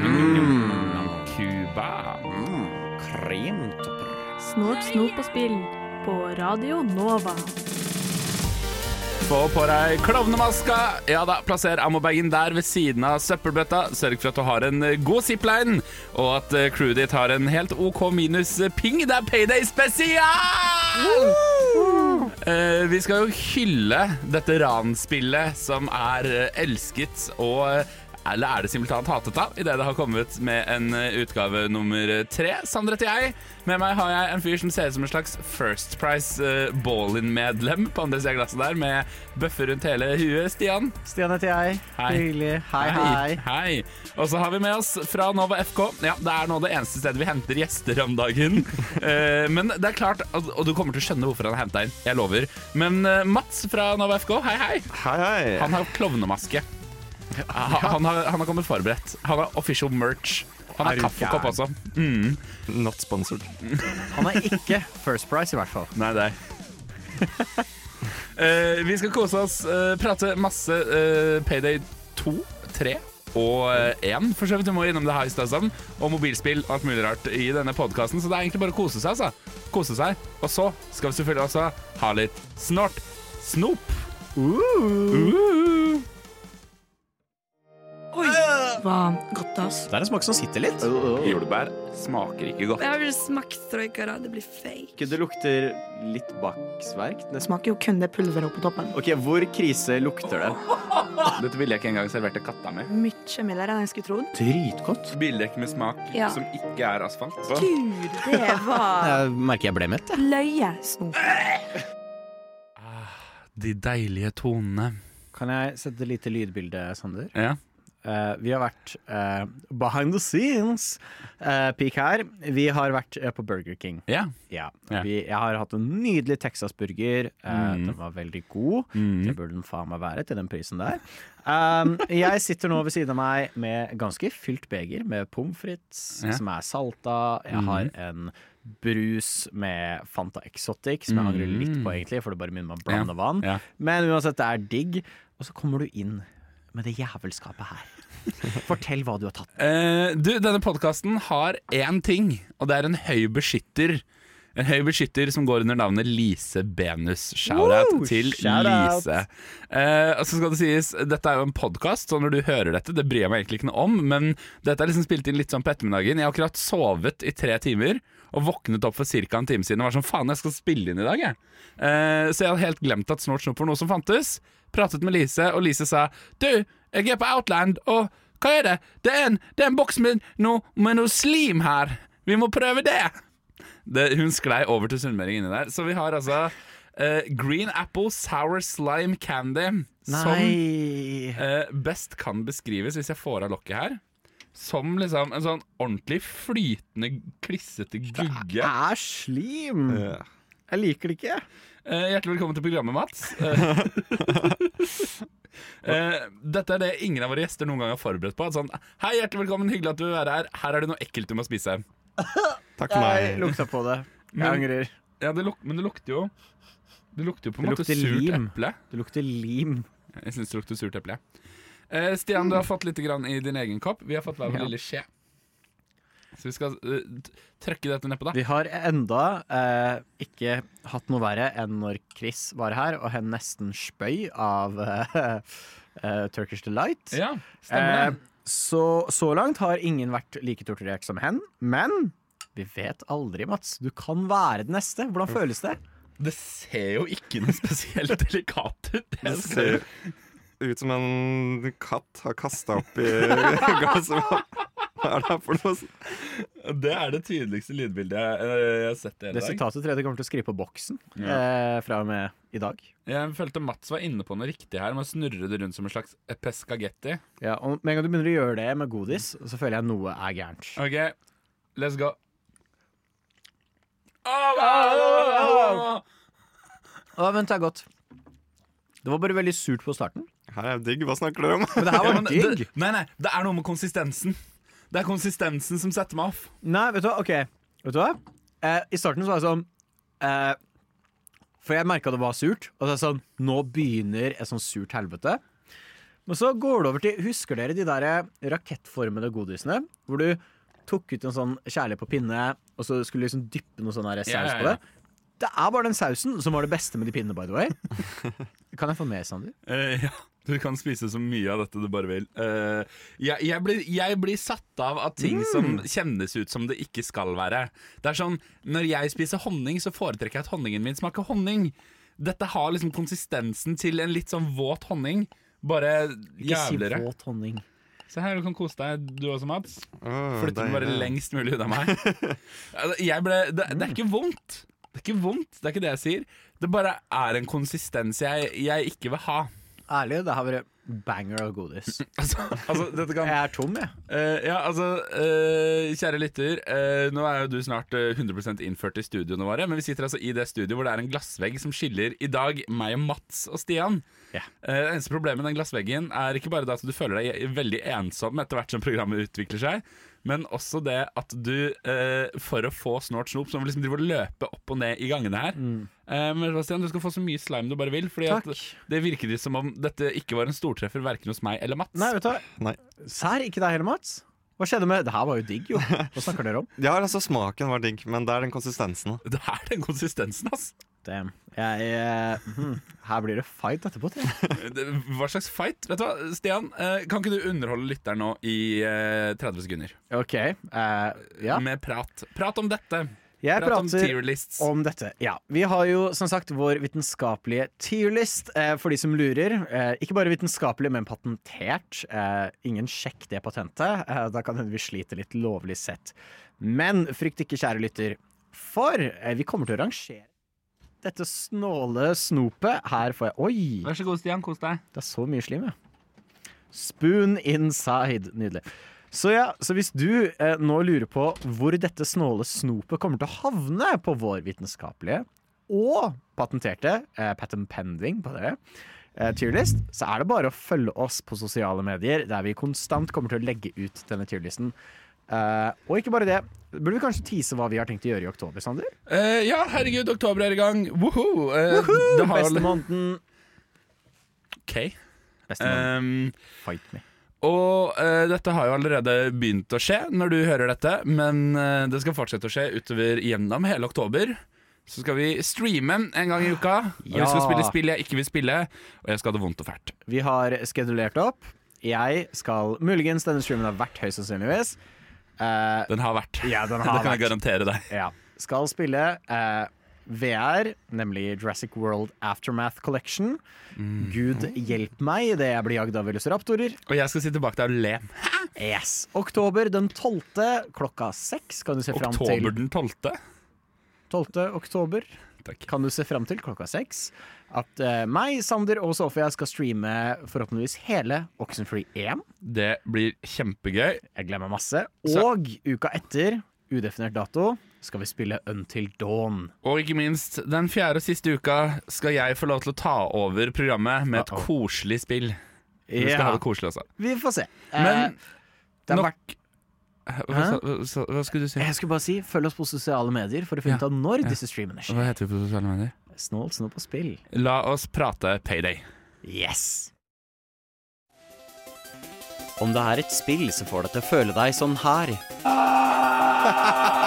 Mm. Cuba. Kremtopper. Snort, snop og spill på Radio Nova. Få på deg klovnemaska. Ja da, plasser ammobagen der ved siden av søppelbøtta. Sørg for at du har en god zipline, og at eh, crewet ditt har en helt OK minus ping. Det er payday spesial! Eh, vi skal jo hylle dette ranspillet som er eh, elsket og eh, eller er det simultant hatet av idet det har kommet med en eh, utgave nummer tre? Sandre heter jeg. Med meg har jeg en fyr som ser ut som en slags First Price uh, Ballin-medlem på andre sida av glasset der, med bøffer rundt hele huet. Stian. Stian heter jeg. Hei. Hyggelig. Hei, hei. Hei. Og så har vi med oss fra Nova FK. Ja, Det er nå det eneste stedet vi henter gjester om dagen. uh, men det er klart, og og du kommer til å skjønne hvorfor han har henta inn. Jeg lover. Men uh, Mats fra Nova FK, hei, hei. Hei, hei. Han har klovnemaske. Ha, han, har, han har kommet forberedt. Han har official merch. Han har kaffekopp også. Mm. Not sponsored. Han er ikke First Price, i hvert fall. Nei, det er Eh, Vi skal kose oss, eh, prate masse eh, Payday 2, 3 og 1. For så vidt vi må innom det her i stad sammen. Og mobilspill og alt mulig rart i denne podkasten. Så det er egentlig bare å kose seg, altså. Kose seg. Og så skal vi selvfølgelig også ha litt snort. Snop. Uh. Oi, var godt, ass. Det er en smak som sitter litt. Jordbær smaker ikke godt. Jeg har smakt troikara, det blir fake. Det lukter litt baksverk. Det smaker jo kun det pulveret oppå toppen. Ok, Hvor krise lukter det? Dette ville jeg ikke engang servert til katta mi. Mye mildere enn jeg skulle trodd. Dritgodt. Bildekk med smak Ja. som ikke er asfalt. Gud, det var Jeg merker jeg ble mett. jeg. løyesnop. De deilige tonene. Kan jeg sette et lite lydbilde, Sander? Ja. Eh, vi har vært uh, behind the scenes uh, peak her. Vi har vært på Burger King. ja. Yeah. Yeah. Vi, jeg har hatt en nydelig Texas-burger. Mm. Den var veldig god. Mm. Det burde den faen meg være til den prisen der. Um, jeg sitter nå ved siden av meg med ganske fylt beger med pommes frites som er salta. Jeg har Mhm. en brus med Fanta Exotic som jeg angrer litt på, egentlig, for det bare minner meg om blanda vann. Mm. Men uansett, det er digg. Og så kommer du inn med det jævelskapet her. Fortell hva du har tatt. Uh, du, denne podkasten har én ting, og det er en høy beskytter. En høy beskytter som går under navnet Lise Benus. Shout-out til Shout-out! Lise. Eh, og så skal det sies, Dette er jo en podkast, så når du hører dette, det bryr jeg meg egentlig ikke noe om, men dette er liksom spilt inn litt sånn på ettermiddagen. Jeg har akkurat sovet i tre timer og våknet opp for ca. en time siden og var sånn faen, jeg skal spille inn i dag, jeg. Eh, så jeg hadde helt glemt at Snort Snopp var noe som fantes. Pratet med Lise, og Lise sa du, jeg er på Outland, og hva er det? Det er en, det er en boks med noe, med noe slim her. Vi må prøve det. det hun sklei over til sunnmøring inni der. Så vi har altså uh, Green Apple Sour Slime Candy. Som Nei eh, best kan beskrives, hvis jeg får av lokket her, som liksom en sånn ordentlig flytende, klissete gugge. Det er slim! Ja. Jeg liker det ikke. Eh, hjertelig velkommen til programmet, Mats. Eh, eh, dette er det ingen av våre gjester noen gang har forberedt på. Sånn, Hei, hjertelig velkommen, hyggelig at du vil være her. Her er det noe ekkelt du må spise. Takk for meg. Jeg lukta på det. Jeg Men- angrer. Ja, det luk men det lukter jo Det lukter jo på en måte surt lim. eple. Det lukter lim. Jeg syns det lukter surt eple. Eh, Stian, du har fått litt grann i din egen kopp. Vi har fått hver vår Ja. lille skje. Så vi skal uh, trøkke dette nedpå, da. Vi har enda uh, ikke hatt noe verre enn når Chris var her og hen nesten spøy av uh, Turkish Delight. Ja, stemmer det. så, så langt har ingen vært like torturert som hen, men vi vet aldri, Mats. Du kan være den neste. Hvordan føles det? Det ser jo ikke noe spesielt delikat ut. Det ser ut som en katt har kasta opp i glasset. Hva er det her for noe? Det er det tydeligste lydbildet jeg, jeg har sett i hele Det sitatet tror jeg du kommer til å skrive på boksen eh, fra og med i dag. Jeg følte Mats var inne på noe riktig her med å snurre det rundt som en slags pescagetti. Ja, og Med en gang du begynner å gjøre det med godis, så føler jeg noe er gærent. OK, let's go. Au, au, au, vent, det er godt. Det var bare veldig surt på starten. Her er digg. Hva snakker dere om? Men det her Ja, var men digg. det, nei, nei, det er noe med konsistensen. Det er konsistensen som setter meg off. Nei, vet du hva? Ok, vet du hva? Eh, I starten så var jeg sånn eh, For jeg merka det var surt. Og så er det sånn Nå begynner et sånn surt helvete. Men så går det over til Husker dere de der rakettformede godisene? Hvor du tok ut en sånn kjærlighet på pinne, og så skulle du liksom dyppe noe sånn der saus Ja, ja, på det? Det er bare den sausen som var det beste med de pinnene, by the way. Kan jeg få mer, Sander? Eh, ja, du kan spise så mye av dette du bare vil. Uh, jeg, jeg, blir, jeg blir satt av av ting som kjennes ut som det ikke skal være. Det er sånn, Når jeg spiser honning, så foretrekker jeg at honningen min smaker honning. Dette har liksom konsistensen til en litt sånn våt honning. Bare Ikke si våt honning. Se her, du kan kose deg, du også, Mats. Oh, Flytte den bare lengst mulig unna meg. Altså, Jeg ble, det, det er ikke vondt. Det er ikke vondt, det er ikke det jeg sier. Det bare er en konsistens jeg, jeg ikke vil ha. Ærlig, det har vært banger av godis. Altså, altså kan Jeg er tom, jeg. Uh, ja, altså, uh, kjære lytter. Uh, nå er jo du snart eh, 100% innført i studioene våre, men vi sitter altså i det studioet hvor det er en glassvegg som skiller i dag meg og Mats og Stian. Eh, det eneste problemet med den glassveggen er ikke bare det at du føler deg veldig ensom etter hvert som programmet utvikler seg, men også det at du, eh, for å få snort snop, så må liksom drive og løpe opp og ned i gangene her. Eh, men Sebastian, du skal få så mye slime du bare vil, Fordi at det virker som om dette ikke var en stortreffer verken hos meg eller Mats. Nei, vet du hva. Nei. Sær, ikke deg heller, Mats. Hva skjedde med Det her var jo digg, jo. Hva snakker dere om? Ja, altså Smaken var digg, men det er den konsistensen. Det er den konsistensen, ass. Damn. Jeg, jeg hmm, her blir det fight etterpå, tror jeg. Hva slags fight? Vet du hva, Stian, eh, kan ikke du underholde lytteren nå i eh, 30 sekunder? OK. uh, ja. Med prat. Prat om dette. Jeg Prat om prater om dette. Ja. Vi har jo som sagt vår vitenskapelige tierlist, eh, for de som lurer. Eh, ikke bare vitenskapelig, men patentert. Eh, ingen sjekk det patentet. Eh, da kan hende vi sliter litt lovlig sett. Men frykt ikke, kjære lytter, for eh, vi kommer til å rangere dette snåle snopet. Her får jeg Oi! Vær så god, Stian. Kos deg. Det er så mye slim, ja. Spoon inside. Nydelig. Så ja, så hvis du eh, nå lurer på hvor dette snåle snopet kommer til å havne på vår vitenskapelige og patenterte eh, patent pending på det, eh, tierlist, så er det bare å følge oss på sosiale medier, der vi konstant kommer til å legge ut denne tierlisten. Uh, og ikke bare det, burde vi kanskje tease hva vi har tenkt å gjøre i oktober, Sander? Uh, ja, herregud, oktober er i gang. Woho! Uh, det Beste måneden. OK. Beste måneden. Um, Fight me. Og uh, dette har jo allerede begynt å skje når du hører dette, men uh, det skal fortsette å skje utover gjennom hele oktober. Så skal vi streame en gang i uka. Og vi skal spille spill jeg ikke vil spille, og jeg skal ha det vondt og fælt. Vi har skedulert opp. Jeg skal muligens denne streamen har vært høyst sannsynligvis. Uh, Den har vært. Ja, den har det kan kan jeg garantere deg. ja. Skal spille eh, VR, nemlig Jurassic World Aftermath Collection. Gud hjelp meg idet jeg blir jagd av velociraptorer. Og jeg skal sitte bak deg og le. Yes. Oktober den 12. klokka seks kan du se fram til. Oktober den 12. 12. oktober Takk. kan du se fram til klokka seks. At uh, meg, Sander og Sofia skal streame forhåpentligvis hele Oxenfree 1. Det blir kjempegøy. Jeg gleder meg masse. Så- Og uka etter, udefinert dato, skal vi spille Until Dawn. Og ikke minst, den fjerde og siste uka skal jeg få lov til å ta over programmet med et Uh-oh. koselig spill. Vi skal ha det koselig også. vi får se. Men eh, det har nok vært, hva, hva, hva skulle du si? jeg skulle bare si, følg oss på sosiale medier for å finne Ja, ut av når ja. disse streamene skjer. Hva heter vi på sosiale medier? Snålt snå på spill. La oss prate Payday. Yes! Om det er et spill som får deg til å føle deg sånn her.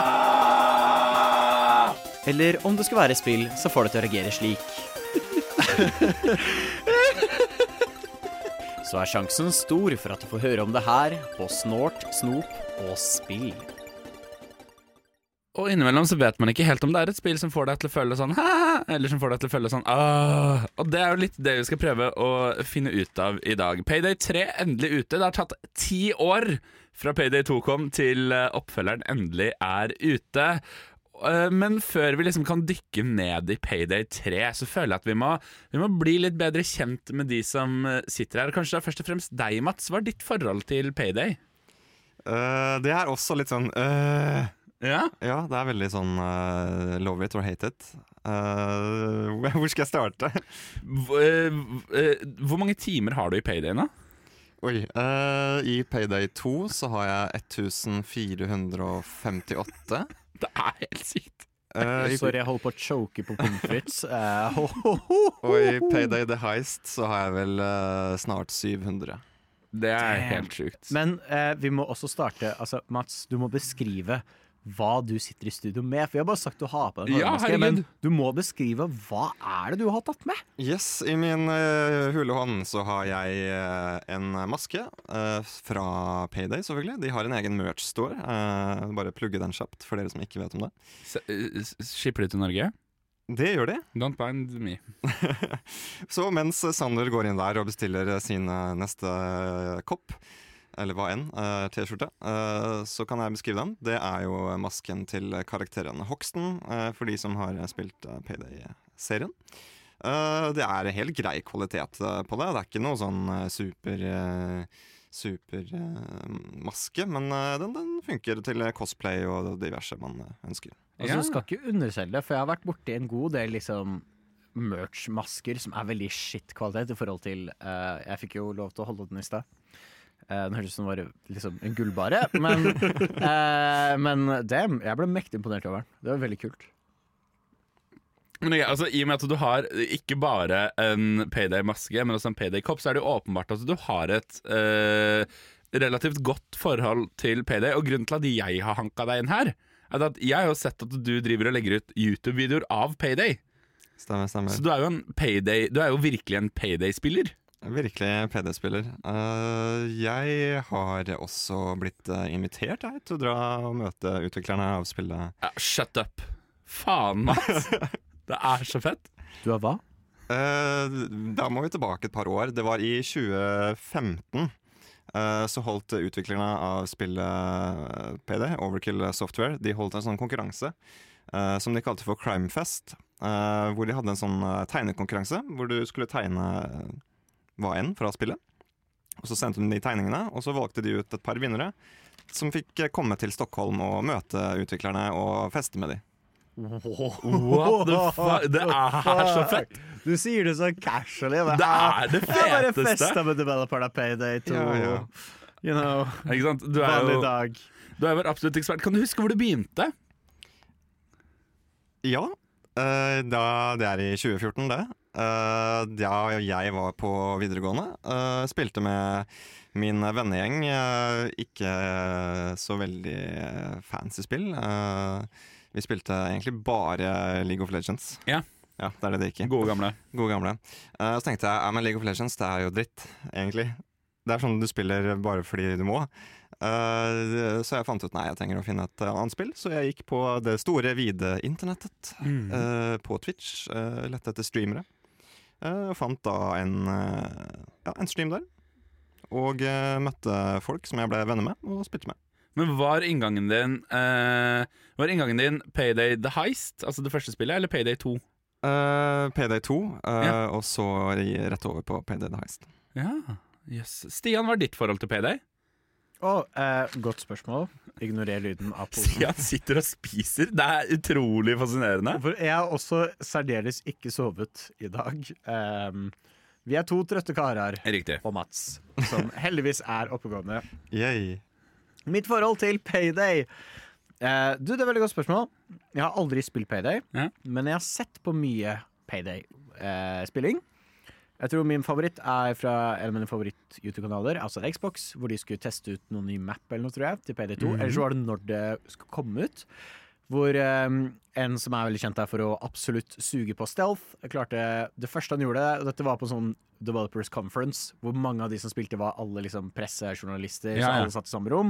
Eller om det skulle være spill som får deg til å reagere slik. Så er sjansen stor for at du får høre om det her på Snort, Snop og Spill. Og innimellom så vet man ikke helt om det er et spill som får deg til å føle sånn «Haha», eller som får deg til å føle sånn «Åh». Og det er jo litt det vi skal prøve å finne ut av i dag. Payday 3 endelig ute. Det har tatt ti år fra Payday 2 kom til eh, oppfølgeren endelig er ute. Eh, Men før vi liksom kan dykke ned i Payday 3, så føler jeg at vi må, vi må bli litt bedre kjent med de som eh, sitter her. Kanskje det er først og fremst deg, Mats. Hva er ditt forhold til Payday? Uh, det er også litt sånn uh, Ja? Ja, det er veldig sånn uh, love it or hate it. Hvor skal jeg starte? Hvor, mange timer har du i Payday nå? Oi. I Payday 2 så har jeg 1458. Det er helt sykt. Uh, i- Sorry, jeg holder på å choke på pommes frites. Uh, ho, ho, ho. og i Payday The Heist så har jeg vel uh, snart 700. Det er Damn. helt sjukt. Men eh, vi må også starte altså, Mats, du må beskrive hva du sitter i studio med. For jeg har bare sagt du har på deg en Ja, men du må beskrive hva er det du har tatt med? Yes, i min uh, hule hånd så har jeg uh, en maske uh, fra Payday, selvfølgelig. De har en egen merch-store. Uh, bare plugge den kjapt for dere som ikke vet om det. Skipper du til Norge? Det gjør de. Don't bind me. Så mens Sander går inn der og bestiller sin neste kopp, eller hva enn, eh, T-skjorte, eh, så kan jeg beskrive den. Det er jo masken til karakteren Hoxton, eh, for de som har spilt Payday-serien. Eh, det er helt grei kvalitet på det. Det er ikke noe sånn super Super eh, maske, men eh, den, den funker til cosplay og diverse man ønsker. Altså, Ja. Du skal ikke underselge det, for jeg har vært borti en god del liksom merch-masker som er veldig shit kvalitet i forhold til eh, Jeg fikk jo lov til å holde den i stad. Uh, den hørtes ut som den var liksom en gullbare, men, eh, men damn, jeg ble mektig imponert over den. Det var veldig kult. Men okay, altså, I og med at du har ikke bare en Payday-maske, men også en Payday-kopp, så er det jo åpenbart at du har et eh, relativt godt forhold til Payday. Og grunnen til at jeg har hanka deg inn her, er at jeg har jo sett at du driver og legger ut YouTube-videoer av Payday. Stemmer, stemmer. Så du er jo en Payday Du er jo virkelig en Payday-spiller. Virkelig PD-spiller. Uh, jeg har også blitt eh, invitert jeg, til å dra og møte utviklerne av spillet. Ja, shut up. Faen, Mats. Det er så fett. Du har hva? Uh, da må vi tilbake et par år. Det var i 2015. eh, så holdt utviklerne av spillet eh, PD, Overkill Software, De holdt en sånn konkurranse eh, som de kalte for Crimefest. eh, hvor de hadde en sånn eh, tegnekonkurranse hvor du skulle tegne eh, hva enn fra spillet. Og Så sendte de de tegningene, og så valgte de ut et par vinnere som fikk eh, komme til Stockholm og møte utviklerne og feste med dem. What the fuck? Det er så fett. Du sier det så casually. men Det er det Jeg bare festa med developerne Payday 2. Ja, ja. You know, Ikke sant? Du er jo dag. du er vår absolutt ekspert. Kan du huske hvor du begynte? Ja, eh, da, det er i 2014 det. Eh, da jeg var på videregående, Uh, spilte med min vennegjeng. Uh, ikke så veldig fancy spill. Vi spilte egentlig bare League of Legends. Ja. Ja, det er det det gikk i. Gode gamle. Gode gamle. Så tenkte jeg ja, men League of Legends det er jo dritt, egentlig. Det er sånn du spiller bare fordi du må. Uh, så jeg fant ut nei, jeg trenger å finne et annet spill. Så jeg gikk på det store, vide internettet. eh, på Twitch. Uh, lette etter streamere. Og fant da en, eh, ja, en stream der. Og eh, møtte folk som jeg ble venner med, og spilte med. Men var inngangen din Var inngangen din Payday The Heist, altså det første spillet, eller Payday 2? Uh, PD 2, eh, Ja. og så rett over på Payday The Heist. Ja, jøss. Stian, hva er ditt forhold til Payday? Å, eh, godt spørsmål. Ignorer lyden av posen. Han sitter og spiser. Det er utrolig fascinerende. For jeg har også særdeles ikke sovet i dag. Um, vi er to trøtte karer Riktig. og Mats, som heldigvis er oppegående. Yay. Mitt forhold til Payday Uh, Du, det er et veldig godt spørsmål. Jeg har aldri spilt Payday, Ja. men jeg har sett på mye Payday-spilling. Jeg tror min favoritt er fra en av mine favoritt-YouTube-kanaler, altså Xbox, hvor de skulle teste ut noen ny map eller noe, tror jeg, til Payday 2. Mhm. Eller så var det når det skulle komme ut. Hvor eh, en som er veldig kjent der for å absolutt suge på stealth, klarte Det første han gjorde, og dette var på en sånn Developers Conference, hvor mange av de som spilte, var alle liksom pressejournalister. Ja, Så ja. alle satt i samme rom.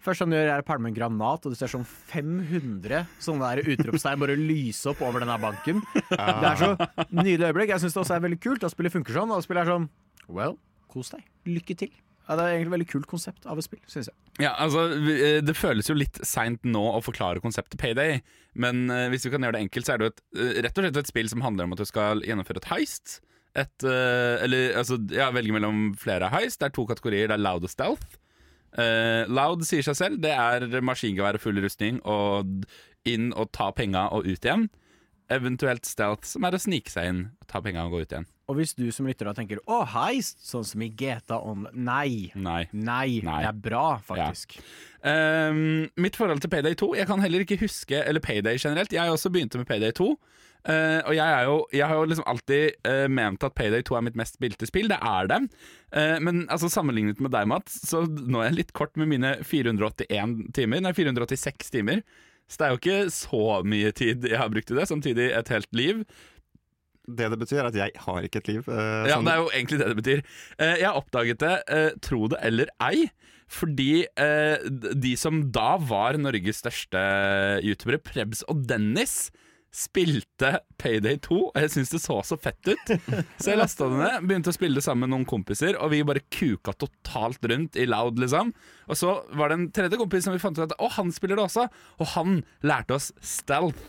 Først han gjør, er å pælme en granat, og du ser sånn 500 sånne der utropstegn bare lyse opp over denne banken. Det er så nydelig øyeblikk. Jeg syns det også er veldig kult Da spillet funker sånn. Og spillet er sånn Well, kos deg. Lykke til. Ja, det er egentlig et veldig kult konsept av et spill, syns jeg. Ja, altså, eh, Det føles jo litt seint nå å forklare konseptet Payday, men eh, hvis vi kan gjøre det enkelt, så er det jo et, eh, rett og slett et spill som handler om at du skal gjennomføre et heist. Et, eller altså, ja, velge mellom flere heist. Det er to kategorier. Det er loud og stealth. Uh, loud sier seg selv. Det er maskingevær og full rustning og inn og ta penga og ut igjen. Eventuelt stealth, som er å snike seg inn ta penga og gå ut igjen. Og hvis du som lytter da tenker 'Å, heist', sånn som i GTA On Nei. Nei. Nei, Nei. det er bra, faktisk. Ehm, mitt forhold til Payday 2 Jeg kan heller ikke huske Eller Payday generelt. Jeg også begynte med Payday 2. Uh, og jeg, er jo, jeg har jo liksom alltid uh, ment at Payday 2 er mitt mest spilte spill. Det er det. Uh, men altså sammenlignet med deg, Mats, så nå er jeg litt kort med mine 481 timer. Nei, 486 timer. Så det er jo ikke så mye tid jeg har brukt i det. Samtidig et helt liv. Det det betyr, er at jeg har ikke et liv. eh, Ja, det er jo egentlig det det betyr. Eh, jeg har oppdaget det, eh, tro det eller ei, fordi eh, de som da var Norges største youtubere, Prebz og Dennis, spilte Payday 2, og jeg syns det så så fett ut. Så jeg lasta det ned, begynte å spille det sammen med noen kompiser, og vi bare kuka totalt rundt i loud, liksom. Og så var det en tredje kompis som vi fant ut at å, han spiller det også, og han lærte oss stealth.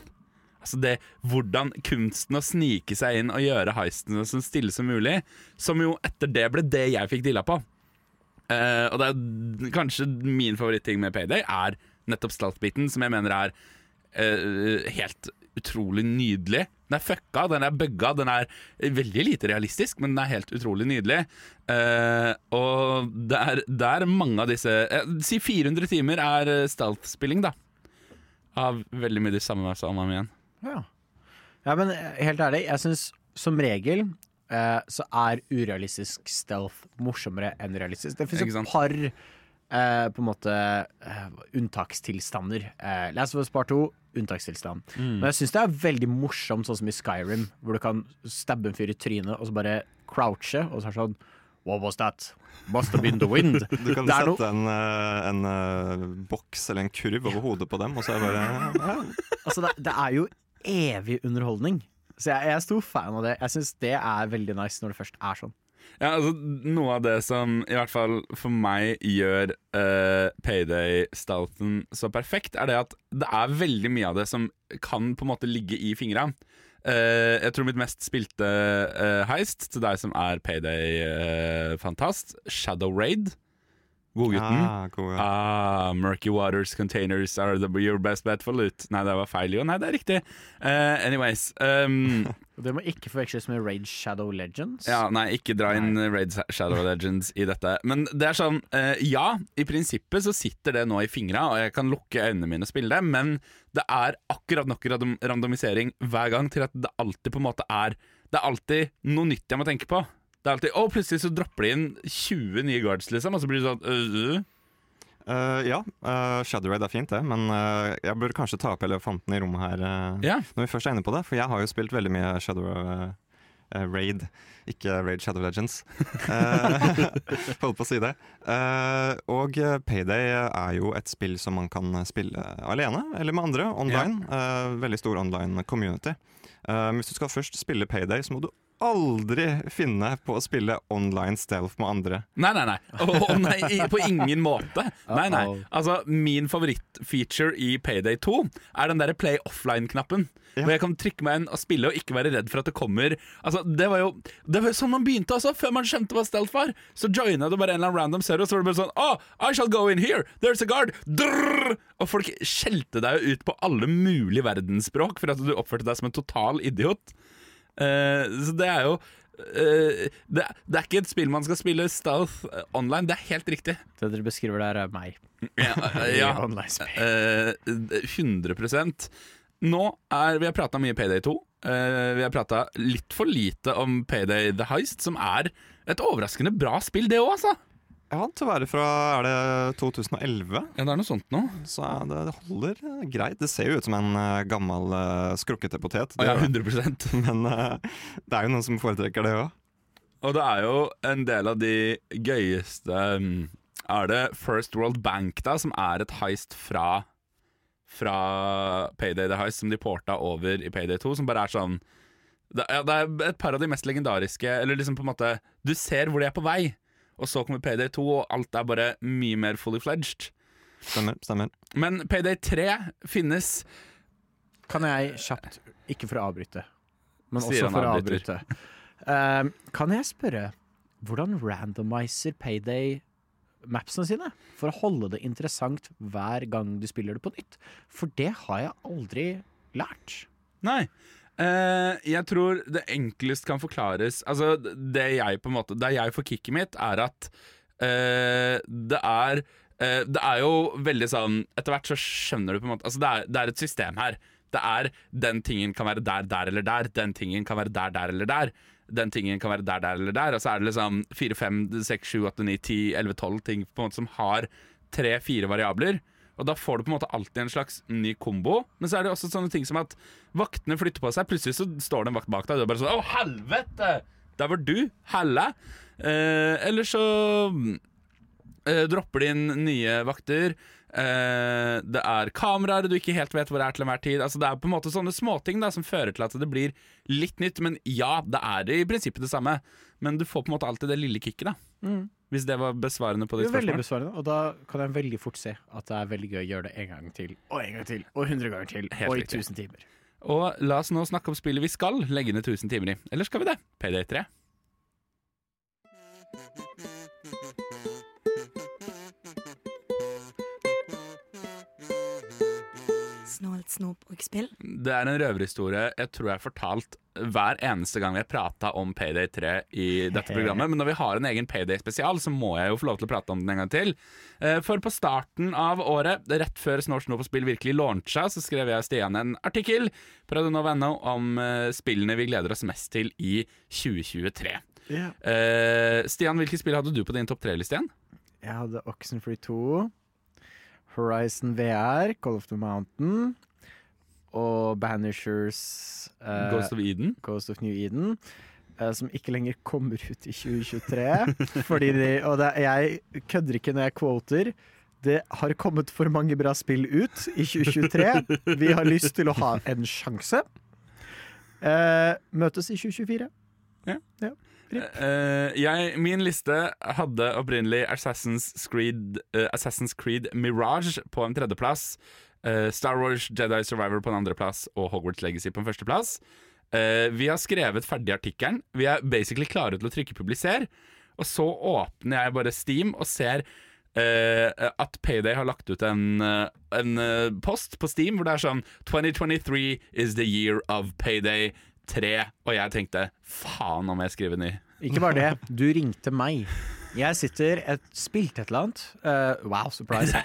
Altså det, Hvordan kunsten å snike seg inn og gjøre heistene så stille som mulig. Som jo etter det ble det jeg fikk dilla på. Uh, og det er kanskje min favoritting med Payday er nettopp stealth-biten, som jeg mener er uh, helt utrolig nydelig. Den er fucka, den er bugga, den er veldig lite realistisk, men den er helt utrolig nydelig. Uh, og det er, det er mange av disse Si 400 timer er stealth-spilling, da. Av veldig mye de samme samme igjen. Ja. ja, men eh, helt ærlig, jeg syns som regel eh, så er urealistisk stealth morsommere enn realistisk. Det fins et par eh, på en måte eh, unntakstilstander. Eh, Last of Us Part 2, unntakstilstand. Mm. Men jeg syns det er veldig morsomt, sånn som i Skyrim, hvor du kan stabbe en fyr i trynet og så bare crouche, og så er det sånn What was that? Must have been the wind. Du kan sette no en, eh, en eh, boks eller en kurv over hodet på dem, og så er det bare ja. Altså, det, det er jo evig underholdning. Så jeg, jeg er stor fan av det. Jeg syns det er veldig nice når det først er sånn. Ja, altså Noe av det som i hvert fall for meg gjør uh, Payday-stouten så perfekt, er det at det er veldig mye av det som kan på en måte ligge i fingra. Uh, jeg tror mitt mest spilte uh, heist, til deg som er Payday-fantast, Shadow Raid. Godgutten. Ah, god, ja. Ah, Murky Waters Containers are the, your best bet for loot. Nei, det var feil, jo. Nei, det er riktig. Uh, anyways. Um, Det må ikke forveksles med Raid Shadow Legends. ja, nei, ikke dra inn Raid Shadow Legends i dette. Men det er sånn, uh, ja, i prinsippet så sitter det nå i fingra, og jeg kan lukke øynene mine og spille det, men det er akkurat nok random randomisering hver gang til at det alltid på en måte er Det er alltid noe nytt jeg må tenke på. Det er alltid, Og plutselig så dropper de inn 20 nye guards, liksom, og så blir det sånn øh, øh. Uh, ja, uh, Shadow Raid er fint, det, men uh, jeg burde kanskje ta opp elefanten i rommet her Ja. når vi først er inne på det. For jeg har jo spilt veldig mye Shadow Raid, ikke Raid Shadow Legends. Holdt på å si det. Og Payday er jo et spill som man kan spille alene eller med andre online. Eh, veldig stor online community. Hvis du skal først spille Payday, så må du aldri finne på å spille online stealth med andre. Nei, nei, nei. Å, nei på ingen måte. Nei, nei. Altså, Min favorittfeature i Payday 2 er den derre play offline-knappen. Ja. Hvor jeg kan trykke meg inn og spille og ikke være redd for at det kommer Altså, Det var jo Det var jo sånn man begynte også, før man skjønte hva stealth var. Så joina du bare en eller annen random server, og så var det bare sånn Oh, I shall go in here! There's a guard! Drrr! Og folk skjelte deg jo ut på alle mulige verdensspråk for at du oppførte deg som en total idiot. Eh, så det er jo eh, det, det er ikke et spill man skal spille stealth eh, online, det er helt riktig. Det dere beskriver der, er meg. Ja, ja. I. Eh, 100 Nå er Vi har prata mye Payday 2. Eh, vi har prata litt for lite om Payday The Heist, som er et overraskende bra spill, det òg, altså. Ja, til å være fra er det 2011, Ja, det er noe sånt nå. så det, det holder eh, greit. Det ser jo ut som en eh, gammel uh, skrukkete potet, Det, ja, 100 det. men uh, det er jo noen som foretrekker det òg. Og det er jo en del av de gøyeste um, Er det First World Bank, da, som er et heist fra Fra Payday the Heist, som de porta over i Payday 2, som bare er sånn det, ja, det er et par av de mest legendariske Eller liksom på en måte Du ser hvor de er på vei, og så kommer Payday 2, og alt er bare mye mer fully fledged. Stemmer. stemmer. Men Payday 3 finnes Kan jeg kjapt, ikke for å avbryte, men Sier også for å avbryte uh, Kan jeg spørre hvordan randomizer Payday mapsene sine? For å holde det interessant hver gang du spiller det på nytt. For det har jeg aldri lært. Nei. Eh, jeg tror det enklest kan forklares Altså, det jeg på en måte Det jeg får kicket mitt, er at uh, det er uh, Det er jo veldig sånn Etter hvert så skjønner du på en måte Altså, det er, det er et system her. Det er Den tingen kan være der, der eller der. Den tingen kan være der, der eller der. Den tingen kan være der, der eller der. Og så er det liksom 4, 5, 6, 7, 8, 9, 10, 11, 12 ting på en måte som har tre-fire variabler. Og da får du på en måte alltid en slags ny kombo. Men så er det også sånne ting som at vaktene flytter på seg. Plutselig så står det en vakt bak deg, og du er bare sånn Å, helvete! Der var du! Helle! Eh, eller så eh, dropper de inn nye vakter. Eh, det er kameraer du ikke helt vet hvor det er til enhver tid. Altså, det er på en måte sånne småting da, som fører til at det blir litt nytt. Men ja, det er i prinsippet det samme. Men du får på en måte alltid det lille kicket. da Mm. Hvis det var besvarende på de spørsmålene? Veldig besvarende, og da kan jeg veldig fort se at det er veldig gøy å gjøre det en gang til, og en gang til, og hundre ganger til, Helt og i tusen timer. Og la oss nå snakke om spillet vi skal legge ned 1000 timer i. Eller skal vi det? PD3. Donald Snobrugspill? Det er en røverhistorie jeg tror jeg har fortalt hver eneste gang vi har prata om Payday 3 i dette programmet. Men når vi har en egen Payday-spesial, så må jeg jo få lov til å prate om den en gang til. Eh, for på starten av året, rett før Snort Snop og Spill virkelig launcha, så skrev jeg og Stian en artikkel på Radio om eh, spillene vi gleder oss mest til i 2023. Yeah. Stian, hvilke spill hadde du på din topp tre-liste igjen? Jeg hadde Oxenfree 2. Horizon VR, Call of the Mountain og Banishers eh, Ghost of Eden? Ghost of New Eden. eh, som ikke lenger kommer ut i 2023. fordi de, og det, jeg kødder ikke når jeg quoter. Det har kommet for mange bra spill ut i 2023. Vi har lyst til å ha en sjanse. Eh, møtes i 2024. Eh, jeg, min liste hadde opprinnelig Assassin's Creed, uh, Assassin's Creed Mirage på en tredjeplass. Uh, Star Wars Jedi Survivor på en andreplass og Hogwarts Legacy på en førsteplass. Uh, vi har skrevet ferdig artikkelen. Vi er basically klare til å trykke 'publiser'. Og så åpner jeg bare Steam og ser Uh, at Payday har lagt ut en, uh, en uh, post på Steam hvor det er sånn 2023 is the year of Payday 3. Og jeg tenkte faen om jeg skriver ny. Ikke bare det, du ringte meg. Jeg sitter, et, spilte et eller annet. Uh, wow, surprise.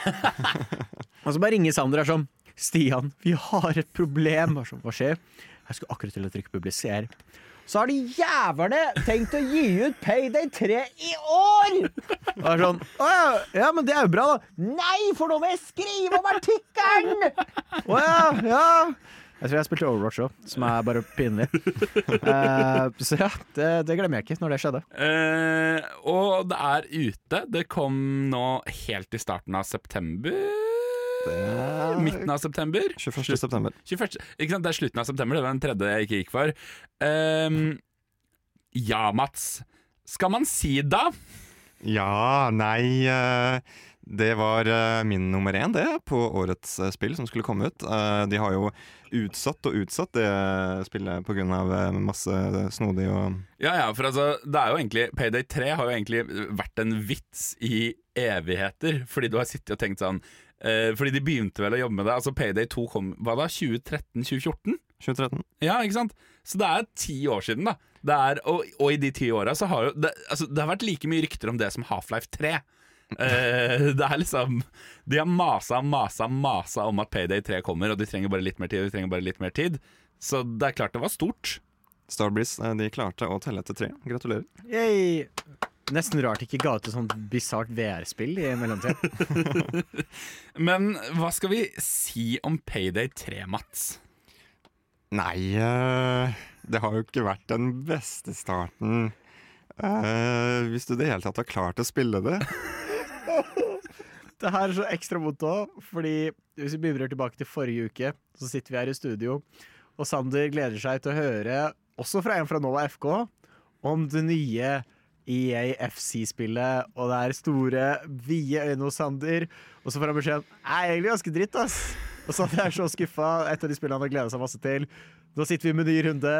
og så bare ringer Sander og er sånn Stian, vi har et problem. Sånn, Hva skjer? Jeg skulle akkurat til å trykke 'publiser'. Så har de jævlene tenkt å gi ut Payday 3 i år! Og er sånn, Å ja, ja, men det er jo bra, da. Nei, for nå må jeg skrive om artikkelen! Å ja, ja. Jeg tror jeg spilte Overwatch òg, som er bare pinlig. uh, så ja, det, det glemmer jeg ikke når det skjedde. Uh, og det er ute. Det kom nå helt i starten av september. Midten av september. 21. september. 21. Ikke sant? Det er slutten av september. Det var den tredje jeg ikke gikk for. Um, ja, Mats. Skal man si da? Ja, nei eh, Det var eh, min nummer én, det, på årets eh, spill som skulle komme ut. Eh, De har jo utsatt og utsatt det spillet pga. masse snodig og Ja, ja, for altså, det er jo egentlig Payday 3 har jo egentlig vært en vits i evigheter, fordi du har sittet og tenkt sånn eh, Fordi de begynte vel å jobbe med det. Altså Payday 2 kom hva da? 2013-2014? 2013. Ja, ikke sant? Så det er ti år siden, da. Det er, og, og i de ti åra så har jo det, altså, det har vært like mye rykter om det som Half-Life 3. Eh, det er liksom De har masa, masa, masa om at Payday 3 kommer, og de trenger bare litt mer tid. Og de trenger bare litt mer tid Så det er klart det var stort. Starbreeze eh, de klarte å telle etter tre. Gratulerer. Yay. Nesten rart ikke ga ut et sånt bisart VR-spill i mellomtida. Men hva skal vi si om Payday 3, Mats? Nei, eh, det har jo ikke vært den beste starten. Uh, hvis du i det hele tatt har klart å spille det. Det her er så ekstra vondt òg, fordi hvis vi begynner tilbake til forrige uke, så sitter vi her i studio, og Sander gleder seg til å høre, også fra en fra Nova FK, om det nye E EA FC-spillet, og det er store, vide øyne hos Sander, og så får han beskjed om er egentlig ganske dritt, ass. Og Sander er så skuffa, et av de spillene han har gleda seg masse til. Nå sitter vi med ny runde,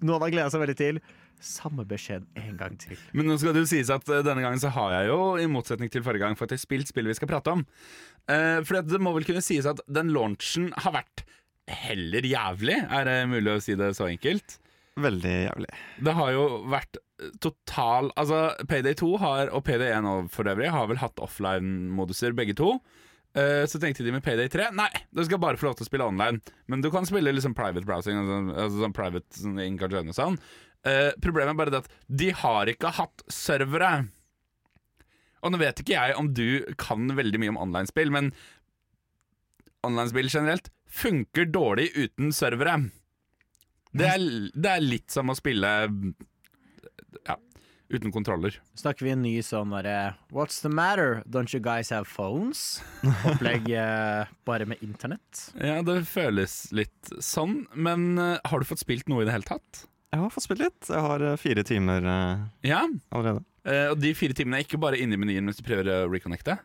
Noen har gleda seg veldig til. Samme beskjed en gang til. Men nå skal det jo sies at eh, denne gangen så har jeg jo, i motsetning til forrige gang, faktisk spilt spillet vi skal prate om. Uh, for det må vel kunne sies at den launchen har vært heller jævlig. Er det mulig å si det så enkelt? Veldig jævlig. Det har jo vært total Altså, Payday 2 har, og Payday 1 også for øvrig har vel hatt offline-moduser, begge to. Eh, så tenkte de med Payday 3 Nei, du skal bare få lov til å spille online. Men du kan spille liksom private browsing, altså, altså sånn private sånn og sånn. Eh, problemet er bare det at de har ikke hatt servere. Og nå vet ikke jeg om du kan veldig mye om online-spill, men online-spill generelt funker dårlig uten servere. Det er, det er litt som å spille ja, uten kontroller. Snakker vi en ny sånn derre What's the matter? Don't you guys have phones? Opplegg eh, bare med internett. Ja, det føles litt sånn, men eh, har du fått spilt noe i det hele tatt? Jeg har fått spilt litt. Jeg har eh, fire timer eh, Ja, allerede. eh, og de fire timene er ikke bare inne i menyen mens du prøver å reconnecte?